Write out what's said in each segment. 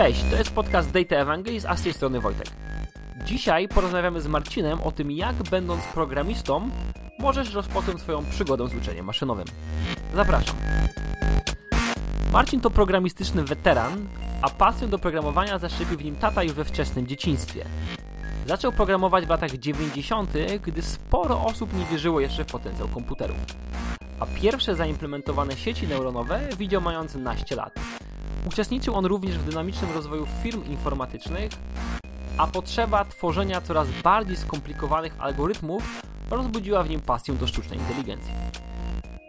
Cześć, to jest podcast Data Evangelist, a z tej strony Wojtek. Dzisiaj porozmawiamy z Marcinem o tym, jak będąc programistą możesz rozpocząć swoją przygodę z uczeniem maszynowym. Zapraszam. Marcin to programistyczny weteran, a pasję do programowania zaszczepił w nim tata już we wczesnym dzieciństwie. Zaczął programować w latach 90., gdy sporo osób nie wierzyło jeszcze w potencjał komputerów. A pierwsze zaimplementowane sieci neuronowe widział mając naście lat. Uczestniczył on również w dynamicznym rozwoju firm informatycznych, a potrzeba tworzenia coraz bardziej skomplikowanych algorytmów rozbudziła w nim pasję do sztucznej inteligencji.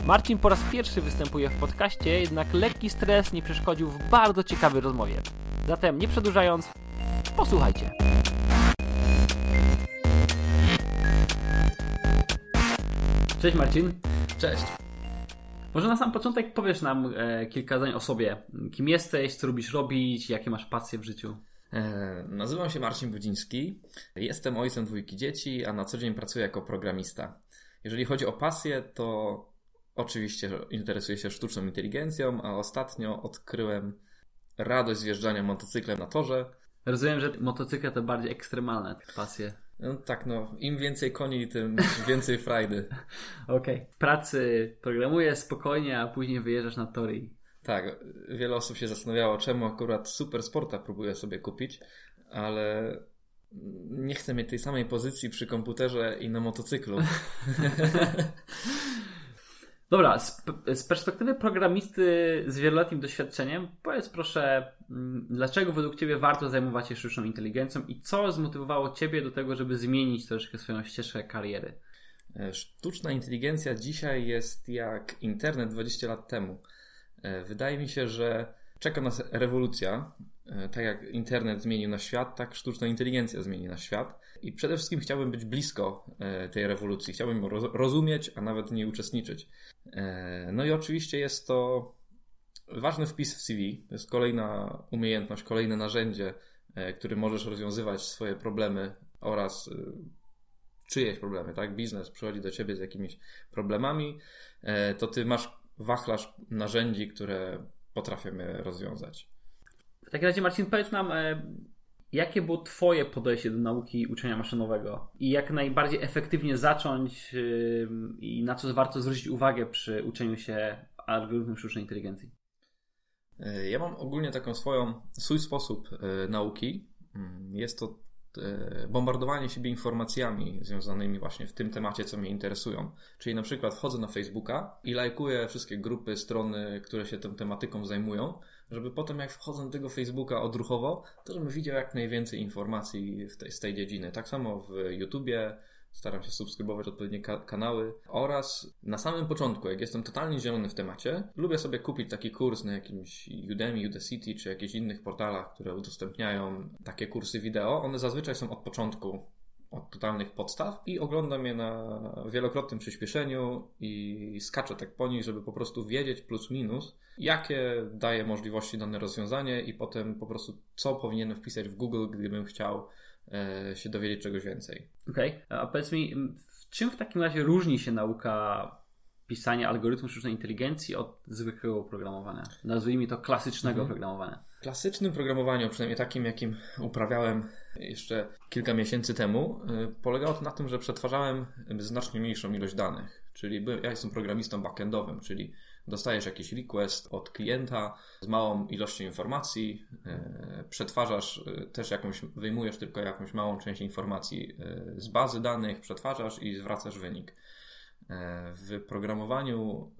Marcin po raz pierwszy występuje w podcaście, jednak lekki stres nie przeszkodził w bardzo ciekawej rozmowie. Zatem nie przedłużając, posłuchajcie. Cześć Marcin. Cześć. Może na sam początek powiesz nam e, kilka zdań o sobie. Kim jesteś, co lubisz robić, jakie masz pasje w życiu? E, nazywam się Marcin Budziński. Jestem ojcem dwójki dzieci, a na co dzień pracuję jako programista. Jeżeli chodzi o pasję, to oczywiście interesuję się sztuczną inteligencją, a ostatnio odkryłem radość z jeżdżania motocyklem na torze. Rozumiem, że motocykle to bardziej ekstremalne pasje. No, tak, no, im więcej koni, tym więcej frajdy. Okej. Okay. Pracy programujesz spokojnie, a później wyjeżdżasz na tory. Tak, wiele osób się zastanawiało, czemu akurat Super Sporta próbuję sobie kupić, ale nie chcę mieć tej samej pozycji przy komputerze i na motocyklu. Dobra, z, z, perspektywy programisty z wieloletnim doświadczeniem, powiedz proszę, mm, dlaczego według Ciebie warto zajmować się sztuczną inteligencją i co zmotywowało Ciebie do tego, żeby zmienić troszkę swoją ścieżkę kariery? E, sztuczna inteligencja dzisiaj jest jak internet 20 lat temu. E, wydaje mi się, że czeka nas rewolucja. E, tak jak internet zmienił na świat, tak sztuczna inteligencja zmieni na świat. I przede wszystkim chciałbym być blisko tej rewolucji. Chciałbym rozumieć, a nawet nie uczestniczyć. E, no i oczywiście jest to ważny wpis w CV. To jest kolejna umiejętność, kolejne narzędzie, e, którym możesz rozwiązywać swoje problemy oraz e, czyjeś problemy, tak? Biznes przychodzi do ciebie z jakimiś problemami, to ty masz wachlarz narzędzi, które potrafią je rozwiązać. W takim razie, Marcin, powiedz nam, Jakie było Twoje podejście do nauki uczenia maszynowego i jak najbardziej efektywnie zacząć i na co warto zwrócić uwagę przy uczeniu się algorytmów sztucznej inteligencji? E, ja mam ogólnie taką swoją, swój sposób e, nauki. Mm, jest to e, bombardowanie siebie informacjami związanymi właśnie w tym temacie, co mnie interesują. Czyli na przykład wchodzę na Facebooka i lajkuję wszystkie grupy, strony, które się tą tematyką zajmują, żeby potem jak wchodzę do tego Facebooka odruchowo, to żebym widział jak najwięcej informacji tej, z tej dziedziny. Tak samo w YouTubie, staram się subskrybować odpowiednie ka kanały oraz na samym początku, jak jestem totalnie zielony w temacie, lubię sobie kupić taki kurs na jakimś Udemy, Udacity czy jakichś innych portalach, które udostępniają takie kursy wideo. One zazwyczaj są od początku od totalnych podstaw i oglądam je na wielokrotnym przyspieszeniu i skaczę tak po nich, żeby po prostu wiedzieć plus minus, jakie daje możliwości dane rozwiązanie i potem po prostu co powinienem wpisać w Google, gdybym chciał się dowiedzieć czegoś więcej. Okej, okay. a powiedz mi, w czym w takim razie różni się nauka pisania algorytmu sztucznej inteligencji od zwykłego programowania? Nazwijmy to klasycznego mhm. programowania. Klasycznym programowaniu, przynajmniej takim, jakim uprawiałem jeszcze kilka miesięcy temu, y, polegało to na tym, że przetwarzałem znacznie mniejszą ilość danych. Czyli ja jestem programistą backendowym, czyli dostajesz jakiś request od klienta z małą ilością informacji, y, przetwarzasz y, też jakąś, wyjmujesz tylko jakąś małą część informacji z bazy danych, przetwarzasz i zwracasz wynik. W programowaniu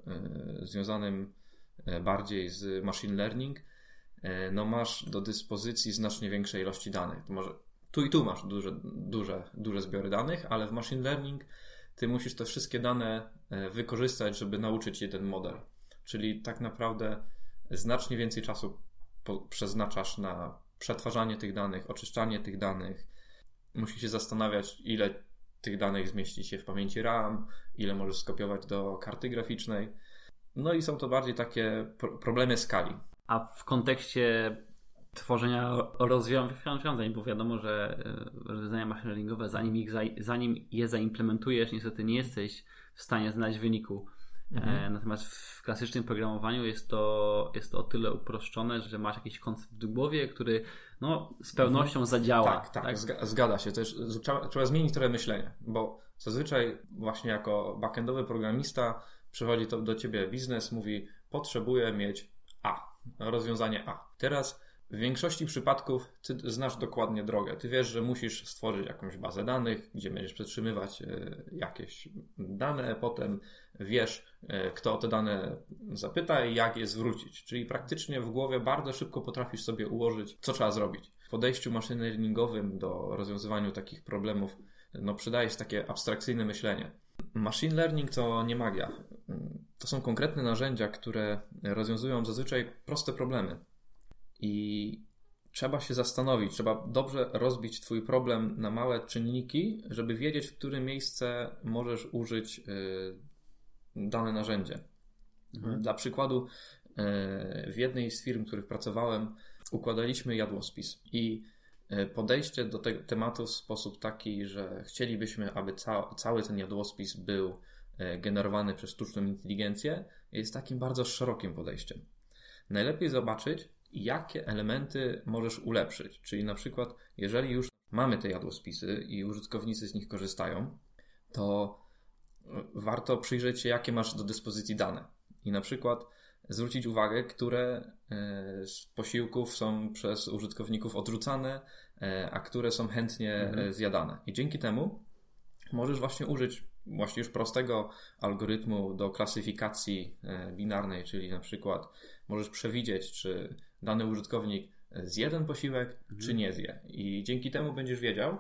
związanym bardziej z machine learning E, no masz do dyspozycji znacznie większe ilości danych. To może tu i tu masz duże, duże, duże zbiory danych, ale w machine learning ty musisz te wszystkie dane e, wykorzystać, żeby nauczyć jeden model. Czyli tak naprawdę znacznie więcej czasu przeznaczasz na przetwarzanie tych danych, oczyszczanie tych danych. Musisz się zastanawiać, ile tych danych zmieści się w pamięci RAM, ile możesz skopiować do karty graficznej. No i są to bardziej takie problemy skali a w kontekście tworzenia rozwiązań, bo wiadomo, że e, rozwiązania machine learningowe, zanim, ich, zanim je zaimplementujesz, niestety nie jesteś w stanie znaleźć wyniku Mhm. Natomiast w klasycznym programowaniu jest to, jest to o tyle uproszczone, że masz jakiś koncept w głowie, który no, z pewnością mhm. zadziała. Tak, tak, tak? zgadza się. Też trzeba, trzeba zmienić trochę myślenie, bo zazwyczaj właśnie jako backendowy programista przychodzi to do ciebie biznes, mówi potrzebuję mieć A, rozwiązanie A. Teraz w większości przypadków ty znasz dokładnie drogę. Ty wiesz, że musisz stworzyć jakąś bazę danych, gdzie będziesz przetrzymywać e, jakieś dane, potem wiesz, e, kto o te dane zapyta i jak je zwrócić. Czyli praktycznie w głowie bardzo szybko potrafisz sobie ułożyć, co trzeba zrobić. W podejściu machine learningowym do rozwiązywaniu takich problemów no, przydaje się takie abstrakcyjne myślenie. Machine learning to nie magia. To są konkretne narzędzia, które rozwiązują zazwyczaj proste problemy. I trzeba się zastanowić, trzeba dobrze rozbić Twój problem na małe czynniki, żeby wiedzieć, w które miejsce możesz użyć y, dane narzędzie. Mhm. Dla przykładu, y, w jednej z firm, w których pracowałem, układaliśmy jadłospis i y, podejście do tego tematu w sposób taki, że chcielibyśmy, aby ca cały ten jadłospis był generowany przez sztuczną inteligencję, jest takim bardzo szerokim podejściem. Najlepiej zobaczyć, jakie elementy możesz ulepszyć. Czyli na przykład, jeżeli już mamy te jadłospisy i użytkownicy z nich korzystają, to e, warto przyjrzeć się, jakie masz do dyspozycji dane. I na przykład zwrócić uwagę, które e, z posiłków są przez użytkowników odrzucane, e, a które są chętnie mhm. zjadane. I dzięki temu możesz właśnie użyć właśnie już prostego algorytmu do klasyfikacji binarnej, czyli na przykład możesz przewidzieć, czy dany użytkownik zje ten posiłek, mhm. czy nie zje. I dzięki temu będziesz wiedział,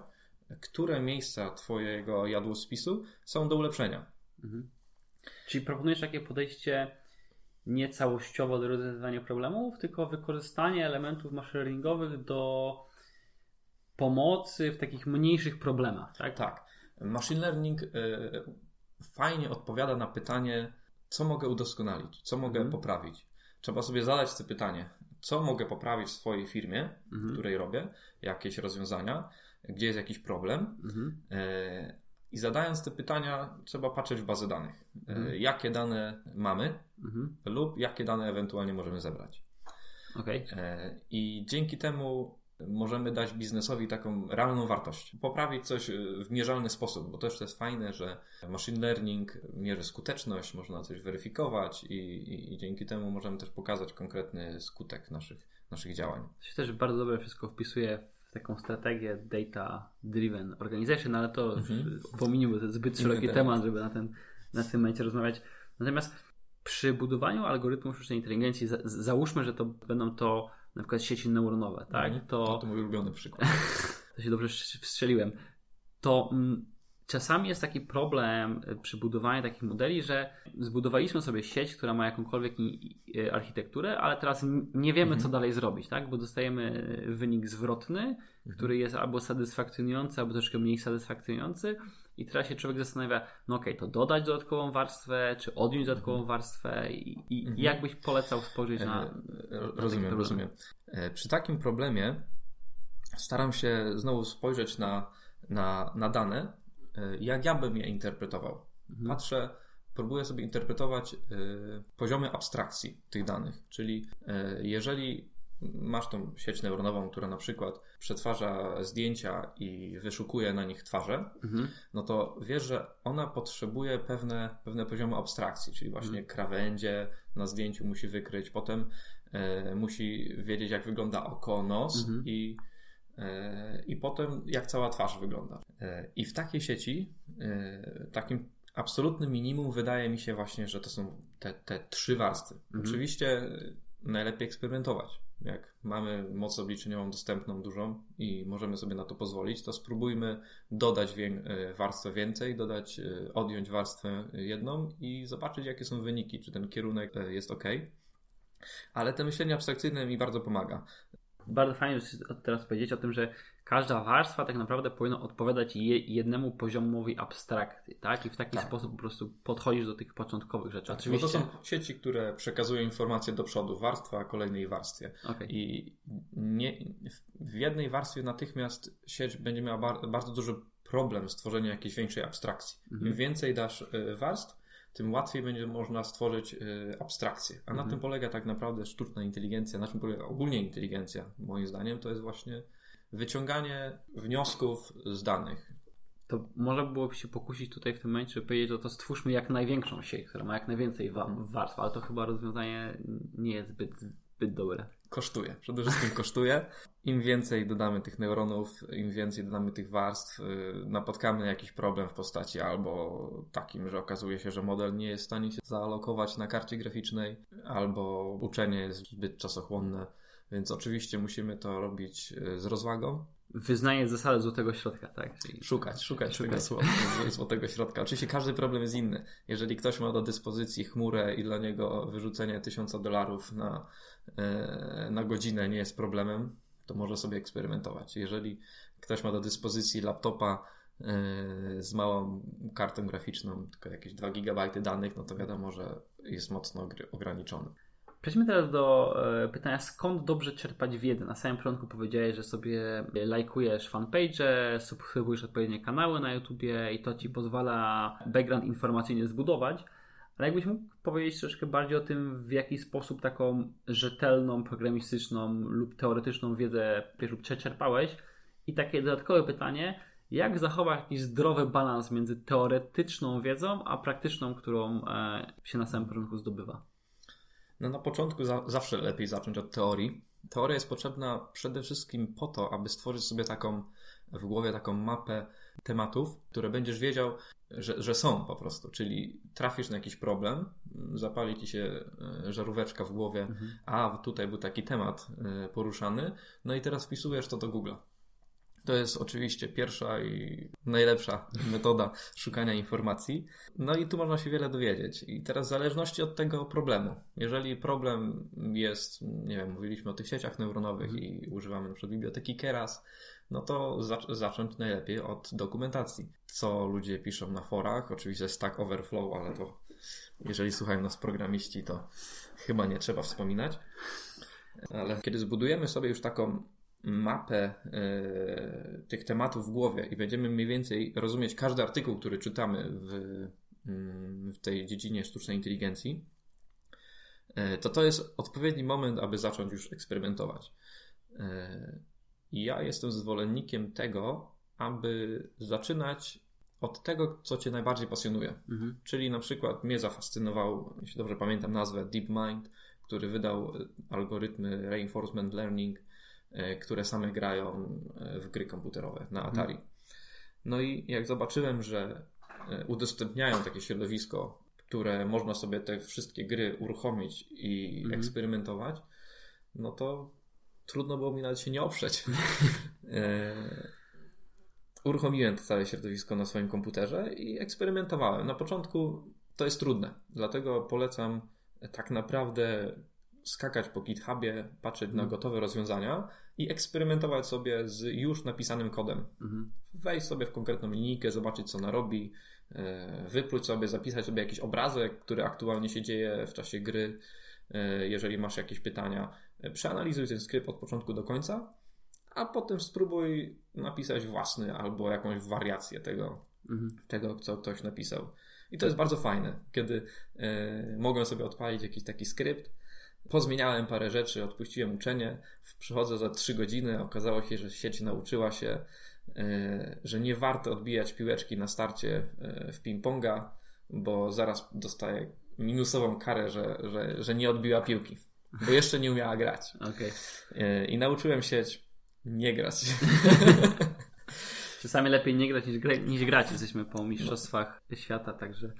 które miejsca Twojego jadłospisu są do ulepszenia. Mhm. Czyli proponujesz takie podejście nie całościowo do rozwiązywania problemów, tylko wykorzystanie elementów machine learningowych do pomocy w takich mniejszych problemach, tak? Tak. Machine learning y, fajnie odpowiada na pytanie, co mogę udoskonalić, co mogę mhm. poprawić. Trzeba sobie zadać to pytanie, co mogę poprawić w swojej firmie, mhm. w której robię, jakieś rozwiązania, gdzie jest jakiś problem. Mhm. E, I zadając te pytania, trzeba patrzeć w bazę danych. E, mhm. Jakie dane mamy mhm. lub jakie dane ewentualnie możemy zebrać. Okay. E, I dzięki temu możemy dać biznesowi taką realną wartość. Poprawić coś w mierzalny sposób, bo też to jest fajne, że machine learning mierzy skuteczność, można coś weryfikować i, i, i dzięki temu możemy też pokazać konkretny skutek naszych, naszych działań. To się też bardzo dobrze wszystko wpisuje w taką strategię data driven organization, ale to mhm. to jest zbyt szeroki temat, żeby na, ten, na tym momencie rozmawiać. Natomiast przy budowaniu algorytmu sztucznej inteligencji, załóżmy, że to będą to na przykład sieci neuronowe, tak? Mm, to, to mój ulubiony przykład. to się dobrze wstrzeliłem. To mm, czasami jest taki problem y, przy budowaniu takich modeli, że zbudowaliśmy sobie sieć, która ma jakąkolwiek y, architekturę, ale teraz nie wiemy, mhm. co dalej zrobić, tak? Bo dostajemy wynik zwrotny, mhm. który jest albo satysfakcjonujący, albo troszkę mniej satysfakcjonujący. I teraz się człowiek zastanawia, no okej, okay, to dodać dodatkową warstwę, czy odjąć dodatkową mhm. warstwę i, i mhm. jak byś polecał spojrzeć na... E, rozumiem, rozumiem. E, przy takim problemie staram się znowu spojrzeć na, na, na dane, e, jak ja bym je interpretował. Mhm. Patrzę, próbuję sobie interpretować poziomy abstrakcji tych danych, czyli jeżeli masz tą sieć neuronową, która na przykład przetwarza zdjęcia i wyszukuje na nich twarze, mhm. no to wiesz, że ona potrzebuje pewne, pewne poziomy abstrakcji, czyli właśnie mhm. krawędzie na zdjęciu musi wykryć, potem e, musi wiedzieć, jak wygląda oko, nos mhm. e, i potem jak cała twarz wygląda. E, I w takiej sieci, e, takim absolutnym minimum wydaje mi się właśnie, że to są te, te trzy warstwy. Mhm. Oczywiście najlepiej eksperymentować jak mamy moc obliczeniową dostępną dużą i możemy sobie na to pozwolić, to spróbujmy dodać e, warstwę więcej, dodać, odjąć warstwę jedną i zobaczyć, jakie są wyniki, czy ten kierunek jest ok. Ale to myślenie abstrakcyjne mi bardzo pomaga. Bardzo fajnie teraz powiedzieć o tym, że każda warstwa tak naprawdę powinna odpowiadać jednemu poziomowi abstrakcji, tak? I w taki tak. sposób po prostu podchodzisz do tych początkowych rzeczy. Tak, Oczywiście... Bo to są sieci, które przekazują informacje do przodu, warstwa kolejnej warstwie. Okay. I nie, w jednej warstwie natychmiast sieć będzie miała bar, bardzo duży problem z tworzeniem jakiejś większej abstrakcji. Mhm. Im więcej dasz y, warstw, tym łatwiej będzie można stworzyć y, abstrakcję. A na Mhm. tym polega tak naprawdę sztuczna inteligencja, na czym polega ogólnie inteligencja, moim zdaniem, to jest właśnie wyciąganie wniosków z danych. To może byłoby się pokusić tutaj w tym momencie, żeby powiedzieć, że to stwórzmy jak największą sieć, która ma jak najwięcej wa- warstw, ale to chyba rozwiązanie nie jest zbyt, zbyt dobre. Kosztuje, przede wszystkim kosztuje. Im więcej dodamy tych neuronów, im więcej dodamy tych warstw, y, napotkamy jakiś problem w postaci albo takim, że okazuje się, że model nie jest w stanie się zaalokować na karcie graficznej, albo uczenie jest zbyt czasochłonne. Więc oczywiście musimy to robić y, z rozwagą, Wyznaje zasadę złotego środka, tak? Czyli Szukać, szukać, Szukać. tego zło- złotego środka. Oczywiście każdy problem jest inny. Jeżeli ktoś ma do dyspozycji chmurę i dla niego wyrzucenie tysiąca dolarów na, e, na godzinę nie jest problemem, to może sobie eksperymentować. Jeżeli ktoś ma do dyspozycji laptopa e, z małą kartą graficzną, tylko jakieś 2 GB danych, no to wiadomo, że jest mocno ogr- ograniczony. Przejdźmy teraz do e, pytania, skąd dobrze czerpać wiedzę. Na samym początku powiedziałeś, że sobie lajkujesz fanpage, subskrybujesz odpowiednie kanały na YouTubie i to ci pozwala background informacyjny zbudować. Ale jakbyś mógł powiedzieć troszkę bardziej o tym, w jaki sposób taką rzetelną, programistyczną lub teoretyczną wiedzę pierwszy lub czerpałeś. I takie dodatkowe pytanie, jak zachować jakiś zdrowy balans między teoretyczną wiedzą, a praktyczną, którą e, się na samym początku zdobywa? No na początku za, zawsze lepiej zacząć od teorii. Teoria jest potrzebna przede wszystkim po to, aby stworzyć sobie taką w głowie taką mapę tematów, które będziesz wiedział, że, że są po prostu. Czyli trafisz na jakiś problem, zapali ci się e, żaróweczka w głowie, a tutaj był taki temat e, poruszany, no i teraz wpisujesz to do Google'a. To jest oczywiście pierwsza i najlepsza metoda szukania informacji. No i tu można się wiele dowiedzieć. I teraz w zależności od tego problemu. Jeżeli problem jest, nie wiem, mówiliśmy o tych sieciach neuronowych i używamy przykład biblioteki Keras, no to zac- zacząć najlepiej od dokumentacji. Co ludzie piszą na forach, oczywiście Stack Overflow, ale to jeżeli słuchają nas programiści, to chyba nie trzeba wspominać. Ale kiedy zbudujemy sobie już taką mapę e, tych tematów w głowie i będziemy mniej więcej rozumieć każdy artykuł, który czytamy w, mm, w tej dziedzinie sztucznej inteligencji, e, to to jest odpowiedni moment, aby zacząć już eksperymentować. E, ja jestem zwolennikiem tego, aby zaczynać od tego, co Cię najbardziej pasjonuje. Mhm. Czyli na przykład mnie zafascynował, jeśli dobrze pamiętam nazwę, DeepMind, który wydał algorytmy reinforcement learning, które same grają e, w gry komputerowe na Atari. No i jak zobaczyłem, że e, udostępniają takie środowisko, które można sobie te wszystkie gry uruchomić i Mhm. eksperymentować, no to trudno było mi nawet się nie oprzeć. E, uruchomiłem to całe środowisko na swoim komputerze i eksperymentowałem. Na początku to jest trudne, dlatego polecam tak naprawdę skakać po GitHubie, patrzeć na Mhm. gotowe rozwiązania i eksperymentować sobie z już napisanym kodem. Mhm. Wejść sobie w konkretną linijkę, zobaczyć co ona robi, e, wypluć sobie, zapisać sobie jakiś obrazek, który aktualnie się dzieje w czasie gry. E, Jeżeli masz jakieś pytania, e, przeanalizuj ten skrypt od początku do końca, a potem spróbuj napisać własny albo jakąś wariację tego, Mhm. tego, co ktoś napisał. I to jest bardzo fajne, kiedy mogłem sobie odpalić jakiś taki skrypt, pozmieniałem parę rzeczy, odpuściłem uczenie, w- przychodzę za 3 godziny, okazało się, że sieć nauczyła się, e, że nie warto odbijać piłeczki na starcie e, w ping-ponga, bo zaraz dostaje minusową karę, że, że, że nie odbiła piłki, bo jeszcze nie umiała grać. Okej. E, I nauczyłem sieć nie grać. Czasami lepiej nie grać niż, gra, niż grać. Jesteśmy po mistrzostwach świata, także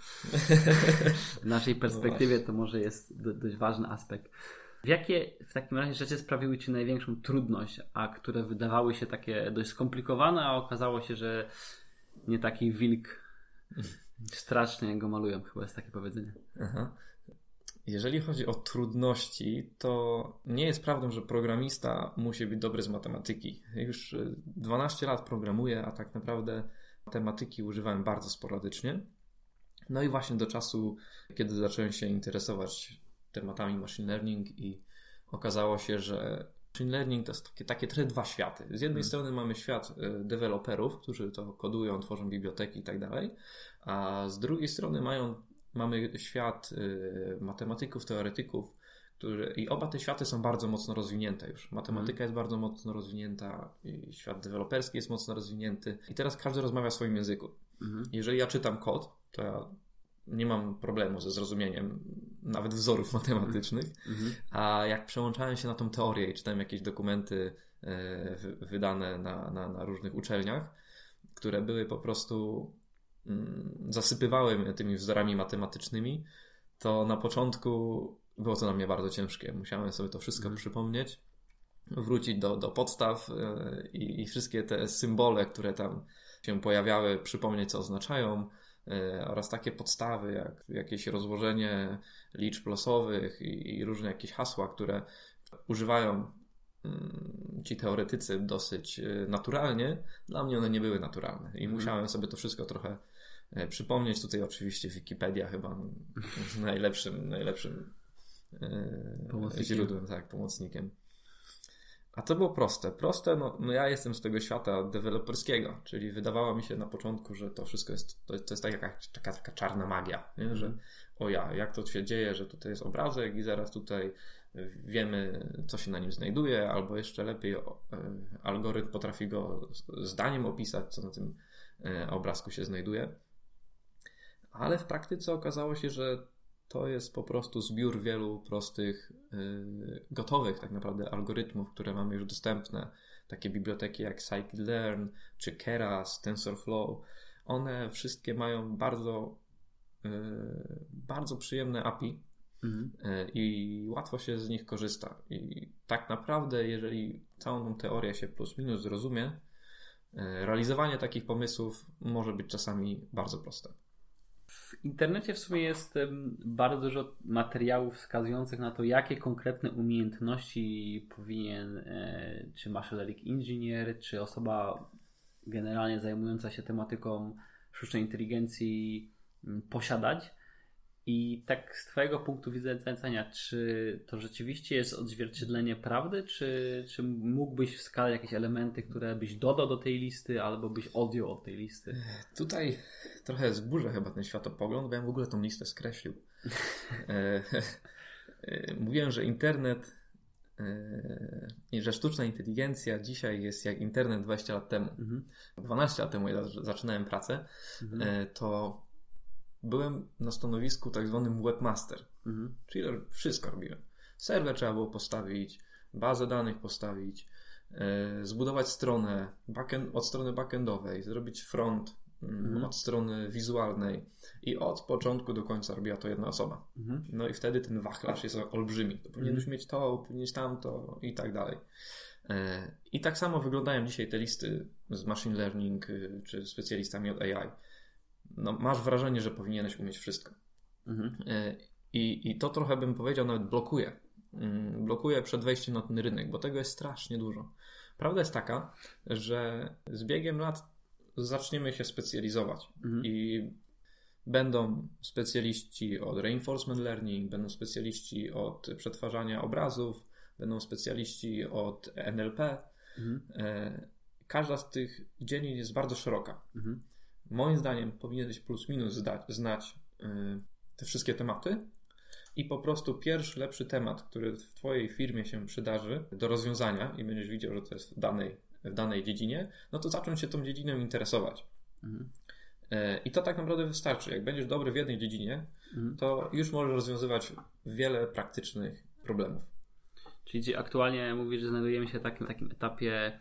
w naszej perspektywie to może jest do, dość ważny aspekt. W jakie w takim razie rzeczy sprawiły Ci największą trudność, a które wydawały się takie dość skomplikowane, a okazało się, że nie taki wilk straszny, jak go malują, chyba jest takie powiedzenie. Aha. Jeżeli chodzi o trudności, to nie jest prawdą, że programista musi być dobry z matematyki. Już y, 12 lat programuję, a tak naprawdę matematyki używałem bardzo sporadycznie. No i właśnie do czasu, kiedy zacząłem się interesować tematami machine learning i okazało się, że machine learning to jest takie, takie trochę dwa światy. Z jednej strony mamy świat y, deweloperów, którzy to kodują, tworzą biblioteki i tak dalej, a z drugiej strony mają mamy świat y, matematyków, teoretyków, którzy, i oba te światy są bardzo mocno rozwinięte już. Matematyka jest bardzo mocno rozwinięta, świat deweloperski jest mocno rozwinięty i teraz każdy rozmawia w swoim języku. Mhm. Jeżeli ja czytam kod, to ja nie mam problemu ze zrozumieniem nawet wzorów matematycznych, Mhm. a jak przełączałem się na tą teorię i czytałem jakieś dokumenty e, wy- wydane na, na, na różnych uczelniach, które były po prostu mm, zasypywały mnie tymi wzorami matematycznymi, to na początku było to dla mnie bardzo ciężkie. Musiałem sobie to wszystko Mhm. przypomnieć, wrócić do, do podstaw e, i, i wszystkie te symbole, które tam się pojawiały, przypomnieć co oznaczają e, oraz takie podstawy jak jakieś rozłożenie liczb losowych i, i różne jakieś hasła, które używają mm, ci teoretycy dosyć e, naturalnie, dla mnie one nie były naturalne i Mhm. musiałem sobie to wszystko trochę przypomnieć. Tutaj oczywiście Wikipedia chyba najlepszym, najlepszym e, źródłem, tak, pomocnikiem. A to było proste. Proste, no, no ja jestem z tego świata deweloperskiego, czyli wydawało mi się na początku, że to wszystko jest, to, to jest tak jakaś, taka, taka czarna magia, nie? że o ja, jak to się dzieje, że tutaj jest obrazek i zaraz tutaj wiemy, co się na nim znajduje, albo jeszcze lepiej e, algorytm potrafi go zdaniem opisać, co na tym e, obrazku się znajduje. Ale w praktyce okazało się, że to jest po prostu zbiór wielu prostych, y, gotowych tak naprawdę algorytmów, które mamy już dostępne. Takie biblioteki jak scikit-learn czy Keras, TensorFlow. One wszystkie mają bardzo, y, bardzo przyjemne API Mhm. y, i łatwo się z nich korzysta. I tak naprawdę, jeżeli całą tą teorię się plus minus zrozumie, realizowanie takich pomysłów może być czasami bardzo proste. W internecie w sumie jest bardzo dużo materiałów wskazujących na to, jakie konkretne umiejętności powinien e, czy learning engineer, czy osoba generalnie zajmująca się tematyką sztucznej inteligencji posiadać. I tak z Twojego punktu widzenia, czy to rzeczywiście jest odzwierciedlenie prawdy, czy, czy mógłbyś wskazać jakieś elementy, które byś dodał do tej listy, albo byś odjął od tej listy? Tutaj trochę zburzę chyba ten światopogląd, bo ja w ogóle tą listę skreślił. E, e, Mówiłem, że internet e, i że sztuczna inteligencja dzisiaj jest jak internet 20 lat temu. Mhm. 12 lat temu, za- zaczynałem pracę, Mhm. e, to byłem na stanowisku tak zwanym webmaster. Mhm. Czyli wszystko robiłem. Serwer trzeba było postawić, bazę danych postawić, e, zbudować stronę backend, od strony backendowej, zrobić front mm, Mhm. od strony wizualnej i od początku do końca robiła to jedna osoba. Mhm. No i wtedy ten wachlarz jest olbrzymi. To powinieneś mieć to, powinieneś tamto i tak dalej. E, I tak samo wyglądają dzisiaj te listy z machine learning y, czy specjalistami od AI. No, masz wrażenie, że powinieneś umieć wszystko. Mhm. E, I, I to trochę bym powiedział, nawet blokuje. Mm, Blokuje przed wejściem na ten rynek, bo tego jest strasznie dużo. Prawda jest taka, że z biegiem lat zaczniemy się specjalizować Mhm. i będą specjaliści od reinforcement learning, będą specjaliści od przetwarzania obrazów, będą specjaliści od NLP. Mhm. E, Każda z tych dziedzin jest bardzo szeroka. Mhm. Moim zdaniem powinieneś plus minus zdać, znać y, te wszystkie tematy i po prostu pierwszy lepszy temat, który w Twojej firmie się przydarzy do rozwiązania i będziesz widział, że to jest w danej, w danej dziedzinie, no to zacząć się tą dziedziną interesować. Mhm. Y, I to tak naprawdę wystarczy. Jak będziesz dobry w jednej dziedzinie, Mhm. to już możesz rozwiązywać wiele praktycznych problemów. Czyli aktualnie mówisz, że znajdujemy się w takim, takim etapie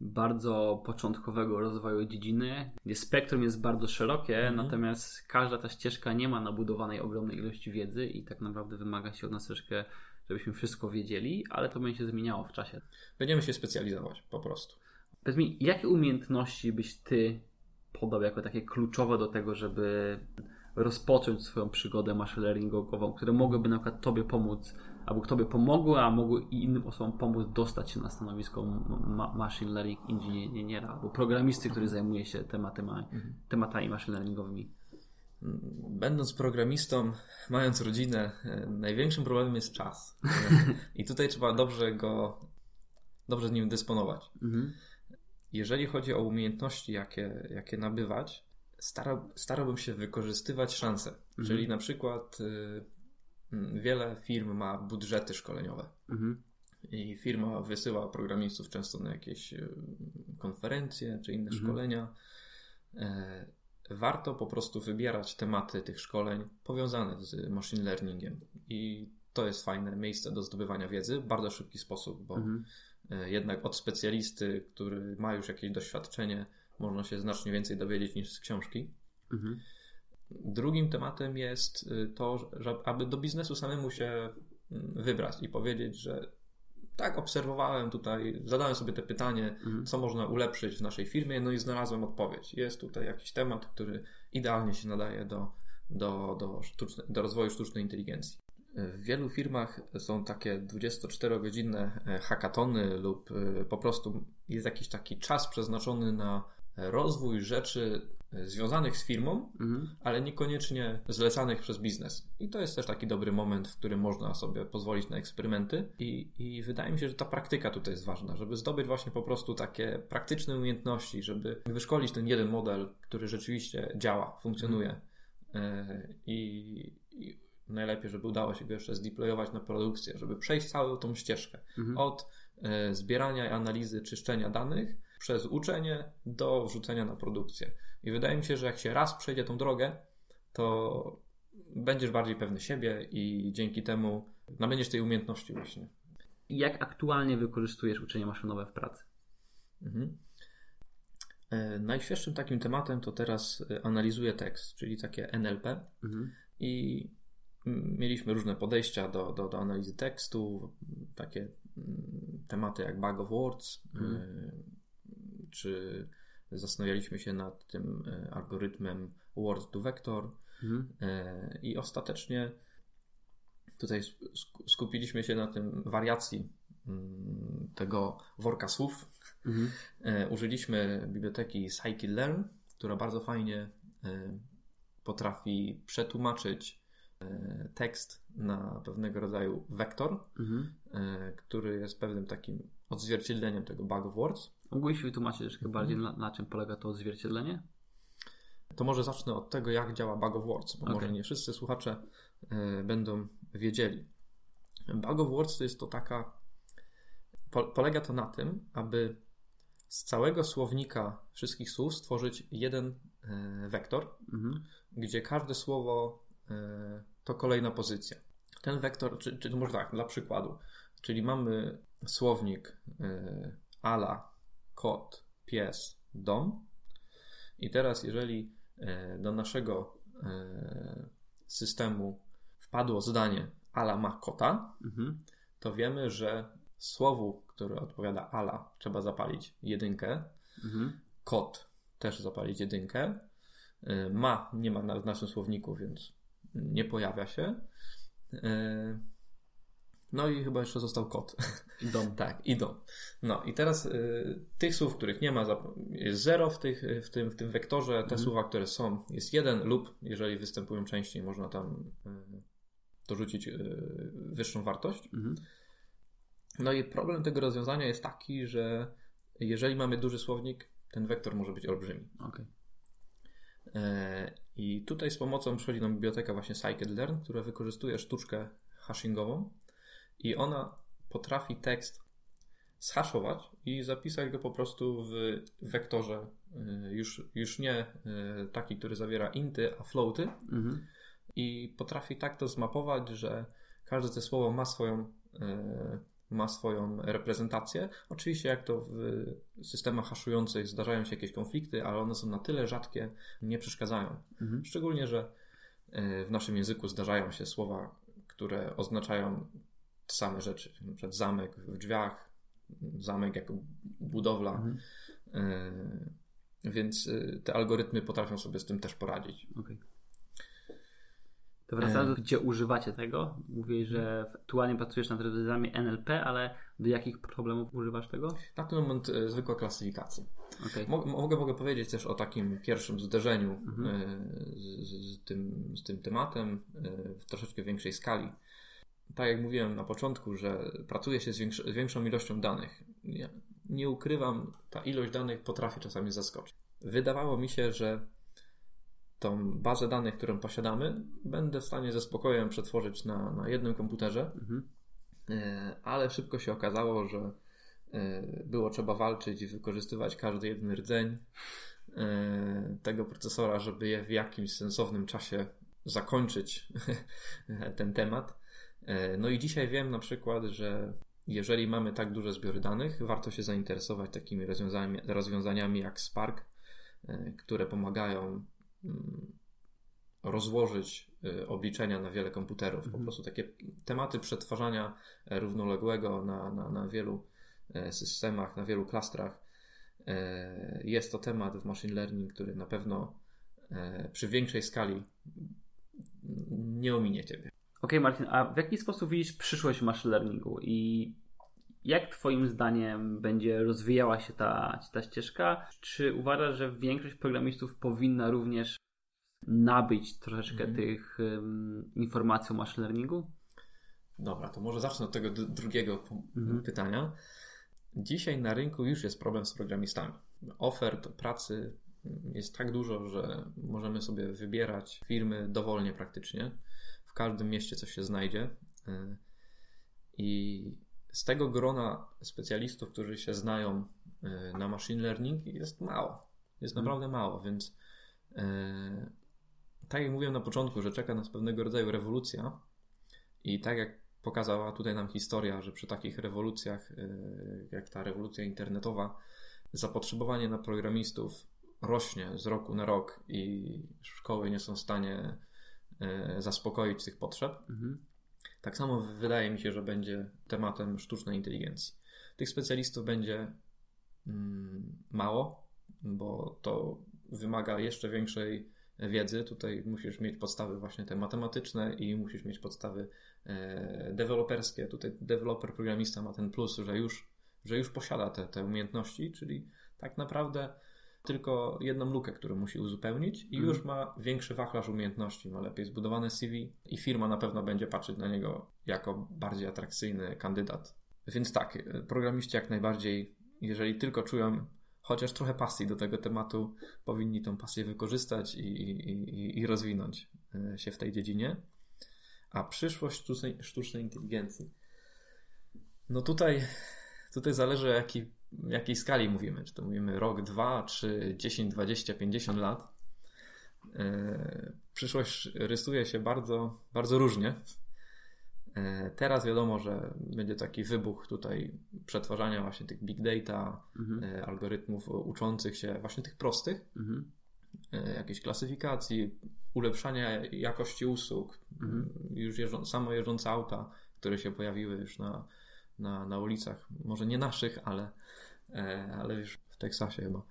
bardzo początkowego rozwoju dziedziny, gdzie spektrum jest bardzo szerokie, Mhm. natomiast każda ta ścieżka nie ma nabudowanej ogromnej ilości wiedzy i tak naprawdę wymaga się od nas troszkę, żebyśmy wszystko wiedzieli, ale to będzie się zmieniało w czasie. Będziemy się specjalizować po prostu. Powiedz mi, jakie umiejętności byś ty podał jako takie kluczowe do tego, żeby rozpocząć swoją przygodę machine learningową, które mogłyby na przykład tobie pomóc, albo tobie pomogły, a mogły i innym osobom pomóc dostać się na stanowisko ma- machine learning inżyniera albo programisty, który zajmuje się tematami, tematami machine learningowymi. Będąc programistą, mając rodzinę, e, największym problemem jest czas. I tutaj trzeba dobrze go, dobrze z nim dysponować. Mhm. Jeżeli chodzi o umiejętności, jakie, jakie nabywać, starał, starałbym się wykorzystywać szanse. Mhm. Czyli na przykład y, wiele firm ma budżety szkoleniowe. Mhm. I firma wysyła programistów często na jakieś y, konferencje czy inne mhm. szkolenia. E, warto po prostu wybierać tematy tych szkoleń powiązane z machine learningiem. I to jest fajne miejsce do zdobywania wiedzy w bardzo szybki sposób, bo mhm. E, jednak od specjalisty, który ma już jakieś doświadczenie, można się znacznie więcej dowiedzieć niż z książki. Mhm. Drugim tematem jest y, to, że aby do biznesu samemu się mm, wybrać i powiedzieć, że tak, obserwowałem tutaj, zadałem sobie te pytanie, mhm. co można ulepszyć w naszej firmie, no i znalazłem odpowiedź. Jest tutaj jakiś temat, który idealnie się nadaje do, do, do, sztuczne, do rozwoju sztucznej inteligencji. W wielu firmach są takie 24-godzinne e, hackatony lub e, po prostu jest jakiś taki czas przeznaczony na rozwój rzeczy związanych z firmą, mhm. ale niekoniecznie zlecanych przez biznes. I to jest też taki dobry moment, w którym można sobie pozwolić na eksperymenty. I, I wydaje mi się, że ta praktyka tutaj jest ważna, żeby zdobyć właśnie po prostu takie praktyczne umiejętności, żeby wyszkolić ten jeden model, który rzeczywiście działa, funkcjonuje. Mhm. I, I, najlepiej, żeby udało się go jeszcze zdeployować na produkcję, żeby przejść całą tą ścieżkę mhm. od e, zbierania i analizy, czyszczenia danych przez uczenie do wrzucenia na produkcję. I wydaje mi się, że jak się raz przejdzie tą drogę, to będziesz bardziej pewny siebie i dzięki temu nabędziesz tej umiejętności właśnie. Jak aktualnie wykorzystujesz uczenie maszynowe w pracy? Mhm. E, najświeższym takim tematem to teraz e, analizuję tekst, czyli takie NLP. Mhm. I mieliśmy różne podejścia do, do, do analizy tekstu, takie tematy jak bug of words, mhm. E, czy zastanawialiśmy się nad tym e, algorytmem word to vector mhm. E, i ostatecznie tutaj skupiliśmy się na tym wariacji mm, tego worka słów. Mhm. Użyliśmy biblioteki scikit-learn, która bardzo fajnie potrafi przetłumaczyć tekst na pewnego rodzaju wektor, mhm. który jest pewnym takim odzwierciedleniem tego bug of words. Mógłbyś wytłumaczyć troszkę bardziej, na, na, czym polega to odzwierciedlenie? To może zacznę od tego, jak działa Bug of Words, bo okay. może nie wszyscy słuchacze y, będą wiedzieli. Bug of Words to jest to taka. Po, polega to na tym, aby z całego słownika wszystkich słów stworzyć jeden wektor, mhm. gdzie każde słowo to kolejna pozycja. Ten wektor, czy, czy może tak, dla przykładu, czyli mamy słownik ala kot, pies, dom. I teraz, jeżeli e, do naszego systemu wpadło zdanie ala ma kota, mhm. to wiemy, że słowu, które odpowiada ala, trzeba zapalić jedynkę. Mhm. Kot też zapalić jedynkę. Ma nie ma w naszym słowniku, więc nie pojawia się. No i chyba jeszcze został kot. I dom. tak, i dom. No i teraz y, tych słów, których nie ma, jest zero w, tych, w, tym, w tym wektorze. Te mhm. słowa, które są, jest jeden lub jeżeli występują częściej, można tam y, dorzucić y, wyższą wartość. Mhm. No i problem tego rozwiązania jest taki, że jeżeli mamy duży słownik, ten wektor może być olbrzymi. Okay. E, I tutaj z pomocą przychodzi nam biblioteka właśnie scikit-learn, która wykorzystuje sztuczkę hashingową i ona potrafi tekst zhaszować i zapisać go po prostu w wektorze y, już, już nie y, taki, który zawiera inty, a floaty mhm. i potrafi tak to zmapować, że każde te słowo ma swoją ma swoją reprezentację. Oczywiście, jak to w systemach haszujących zdarzają się jakieś konflikty, ale one są na tyle rzadkie, nie przeszkadzają. Mhm. Szczególnie, że w naszym języku zdarzają się słowa, które oznaczają same rzeczy. Na przykład zamek w drzwiach, zamek jako budowla. Mhm. E, więc e, te algorytmy potrafią sobie z tym też poradzić. Okay. To wracając do gdzie używacie tego, mówisz, że aktualnie pracujesz nad rozwiązaniami NLP, ale do jakich problemów używasz tego? Na ten moment e, zwykła klasyfikacja. Okay. Mogę, mogę powiedzieć też o takim pierwszym zderzeniu mhm. z, z, tym, z tym tematem w troszeczkę większej skali tak jak mówiłem na początku, że pracuje się z, większy, z większą ilością danych. Nie, nie ukrywam, ta ilość danych potrafi czasami zaskoczyć. Wydawało mi się, że tą bazę danych, którą posiadamy, będę w stanie ze spokojem przetworzyć na, na jednym komputerze, Mhm. E, ale szybko się okazało, że e, było trzeba walczyć i wykorzystywać każdy jeden rdzeń e, tego procesora, żeby je w jakimś sensownym czasie zakończyć ten temat. No i dzisiaj wiem na przykład, że jeżeli mamy tak duże zbiory danych, warto się zainteresować takimi rozwiązaniami, rozwiązaniami jak Spark, które pomagają rozłożyć e, obliczenia na wiele komputerów. Po Mhm. prostu takie tematy przetwarzania e, równoległego na, na, na wielu e, systemach, na wielu klastrach. E, Jest to temat w machine learning, który na pewno przy większej skali nie ominie Ciebie. Okej, Martin, a w jaki sposób widzisz przyszłość machine learningu i jak Twoim zdaniem będzie rozwijała się ta, ta ścieżka? Czy uważasz, że większość programistów powinna również nabyć troszeczkę Mhm. tych um, informacji o machine learningu? Dobra, to może zacznę od tego drugiego Mhm. pytania. Dzisiaj na rynku już jest problem z programistami. Ofert pracy jest tak dużo, że możemy sobie wybierać firmy dowolnie praktycznie. W każdym mieście coś się znajdzie. Y, I z tego grona specjalistów, którzy się znają y, na machine learning, jest mało. Jest Mhm. naprawdę mało, więc y, tak jak mówiłem na początku, że czeka nas pewnego rodzaju rewolucja i tak jak pokazała tutaj nam historia, że przy takich rewolucjach, y, jak ta rewolucja internetowa, zapotrzebowanie na programistów rośnie z roku na rok i szkoły nie są w stanie zaspokoić tych potrzeb. Mhm. Tak samo wydaje mi się, że będzie tematem sztucznej inteligencji. Tych specjalistów będzie mm, mało, bo to wymaga jeszcze większej wiedzy. Tutaj musisz mieć podstawy właśnie te matematyczne i musisz mieć podstawy e, deweloperskie. Tutaj deweloper, programista ma ten plus, że już, że już posiada te, te umiejętności, czyli tak naprawdę tylko jedną lukę, którą musi uzupełnić i Mhm. już ma większy wachlarz umiejętności, ma lepiej zbudowane CV i firma na pewno będzie patrzeć na niego jako bardziej atrakcyjny kandydat. Więc tak, e, programiści jak najbardziej, jeżeli tylko czują chociaż trochę pasji do tego tematu, powinni tą pasję wykorzystać i, i, i, i rozwinąć e, się w tej dziedzinie. A przyszłość sztucznej, sztucznej inteligencji. No tutaj, tutaj zależy o jakiej, skali mówimy. Czy to mówimy rok, dwa, czy 10, 20, 50 lat. E, Przyszłość rysuje się bardzo, bardzo różnie. E, Teraz wiadomo, że będzie taki wybuch tutaj przetwarzania właśnie tych big data, Mhm. e, algorytmów uczących się, właśnie tych prostych, Mhm. jakiejś klasyfikacji, ulepszania jakości usług, Mhm. już jeżdżą, samo jeżdżące auta, które się pojawiły już na, na, na ulicach, może nie naszych, ale, ale już w Teksasie chyba.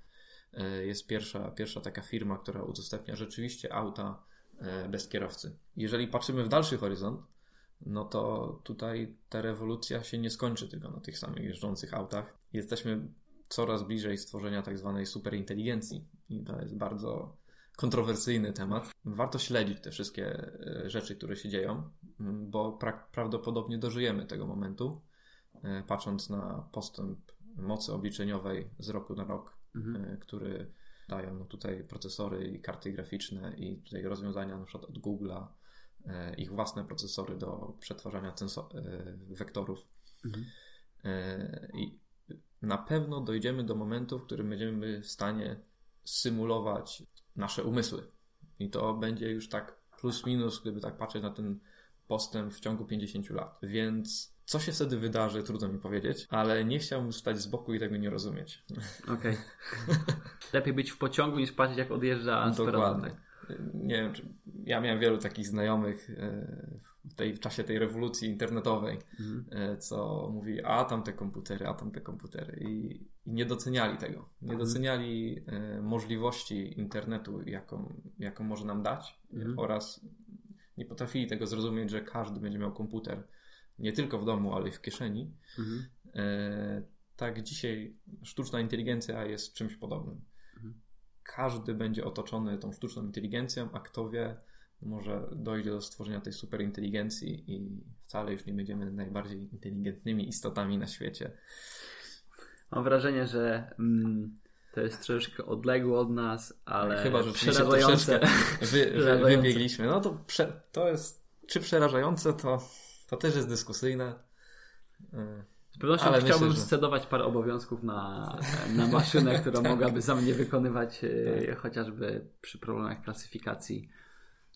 E, Jest pierwsza, pierwsza taka firma, która udostępnia rzeczywiście auta e, bez kierowcy. Jeżeli patrzymy w dalszy horyzont, no to tutaj ta rewolucja się nie skończy tylko na tych samych jeżdżących autach. Jesteśmy coraz bliżej stworzenia tak zwanej superinteligencji i to jest bardzo kontrowersyjny temat. Warto śledzić te wszystkie e, rzeczy, które się dzieją, bo pra- prawdopodobnie dożyjemy tego momentu, e, patrząc na postęp mocy obliczeniowej z roku na rok, Mhm. e, który dają no tutaj procesory i karty graficzne i tutaj rozwiązania na przykład od Google'a, e, ich własne procesory do przetwarzania e, wektorów. Mhm. I na pewno dojdziemy do momentu, w którym będziemy w stanie symulować nasze umysły. I to będzie już tak plus minus, gdyby tak patrzeć na ten postęp w ciągu 50 lat. Więc co się wtedy wydarzy, trudno mi powiedzieć, ale nie chciałbym stać z boku i tego nie rozumieć. Okej. Lepiej być w pociągu niż patrzeć jak odjeżdża Dokładnie. Nie wiem, czy ja miałem wielu takich znajomych e, w, tej, w czasie tej rewolucji internetowej, Mhm. e, co mówi, a tam te komputery, a tam te komputery i, i nie doceniali tego. Nie Mhm. doceniali e, możliwości internetu, jaką, jaką może nam dać Mhm. oraz nie potrafili tego zrozumieć, że każdy będzie miał komputer nie tylko w domu, ale i w kieszeni. Mhm. E, tak dzisiaj sztuczna inteligencja jest czymś podobnym. Mhm. Każdy będzie otoczony tą sztuczną inteligencją, a kto wie, może dojdzie do stworzenia tej superinteligencji i wcale już nie będziemy najbardziej inteligentnymi istotami na świecie. Mam wrażenie, że mm, to jest troszeczkę odległe od nas, ale Chyba rzeczywiście przerażające. wy, wybiegliśmy. No to, prze, to jest, czy przerażające, to, to też jest dyskusyjne. Z pewnością Ale chciałbym myślę, że- scedować parę obowiązków na, na maszynę, która mogłaby za mnie wykonywać e, chociażby przy problemach klasyfikacji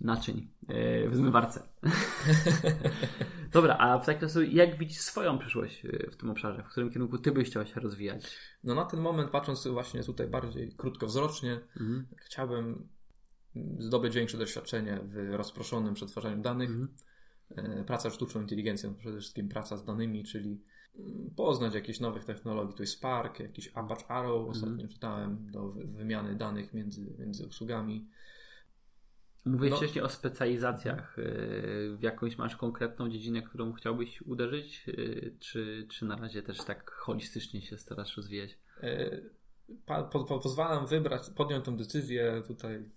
naczyń e, w zmywarce. Dobra, a w takim razie jak widzisz swoją przyszłość e, w tym obszarze? W którym kierunku ty byś chciał się rozwijać? No na ten moment, patrząc właśnie tutaj bardziej krótkowzrocznie, Mhm. chciałbym zdobyć większe doświadczenie w rozproszonym przetwarzaniu danych. Mhm. E, Praca sztuczną inteligencją, przede wszystkim praca z danymi, czyli mm, poznać jakieś nowych technologii. Tu jest Spark, jakiś Apache Arrow, ostatnio czytałem, do wy- wymiany danych między, między usługami. Mówiłeś No. wcześniej o specjalizacjach. E, W jakąś masz konkretną dziedzinę, którą chciałbyś uderzyć? E, Czy, czy na razie też tak holistycznie się starasz rozwijać? Po, po, pozwalam wybrać, podjąć tę decyzję tutaj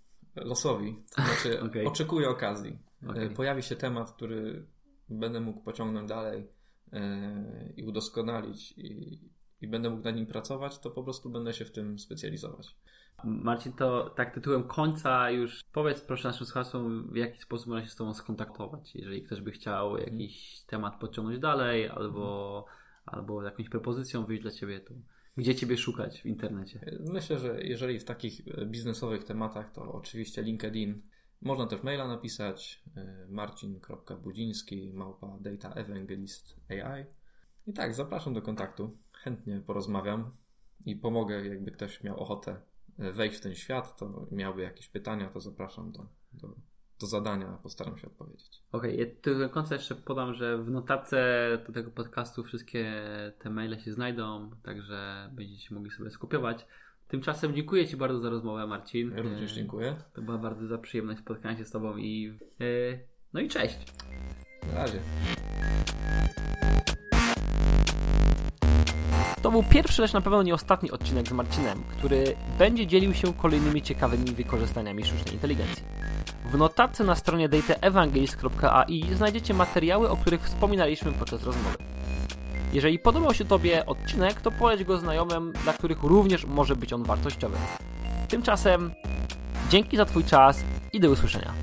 losowi. To znaczy, Okej. oczekuję okazji. E, Okej. Pojawi się temat, który będę mógł pociągnąć dalej e, i udoskonalić i, i będę mógł nad nim pracować, to po prostu będę się w tym specjalizować. Marcin, to tak tytułem końca już powiedz proszę naszym słuchaczom, w jaki sposób można się z Tobą skontaktować. Jeżeli ktoś by chciał jakiś temat podciągnąć dalej, albo, albo jakąś propozycją wyjść dla Ciebie, to gdzie Ciebie szukać w internecie? Myślę, że jeżeli w takich e, biznesowych tematach, to oczywiście LinkedIn. Można też maila napisać e, marcin.budziński małpa data evangelist AI. I tak, zapraszam do kontaktu. Chętnie porozmawiam i pomogę, jakby ktoś miał ochotę e, wejść w ten świat, to miałby jakieś pytania, to zapraszam do, do, do zadania, postaram się odpowiedzieć. Okej, ja tu do końca jeszcze podam, że w notatce do tego podcastu wszystkie te maile się znajdą, także będziecie mogli sobie skopiować. Tymczasem dziękuję Ci bardzo za rozmowę, Marcin. Ja również E, dziękuję. To była bardzo duża przyjemność spotkania się z Tobą i e, no i cześć. Na razie. To był pierwszy, lecz na pewno nie ostatni odcinek z Marcinem, który będzie dzielił się kolejnymi ciekawymi wykorzystaniami sztucznej inteligencji. W notatce na stronie dataevangelist.ai znajdziecie materiały, o których wspominaliśmy podczas rozmowy. Jeżeli podobał się Tobie odcinek, to poleć go znajomym, dla których również może być on wartościowy. Tymczasem dzięki za Twój czas i do usłyszenia.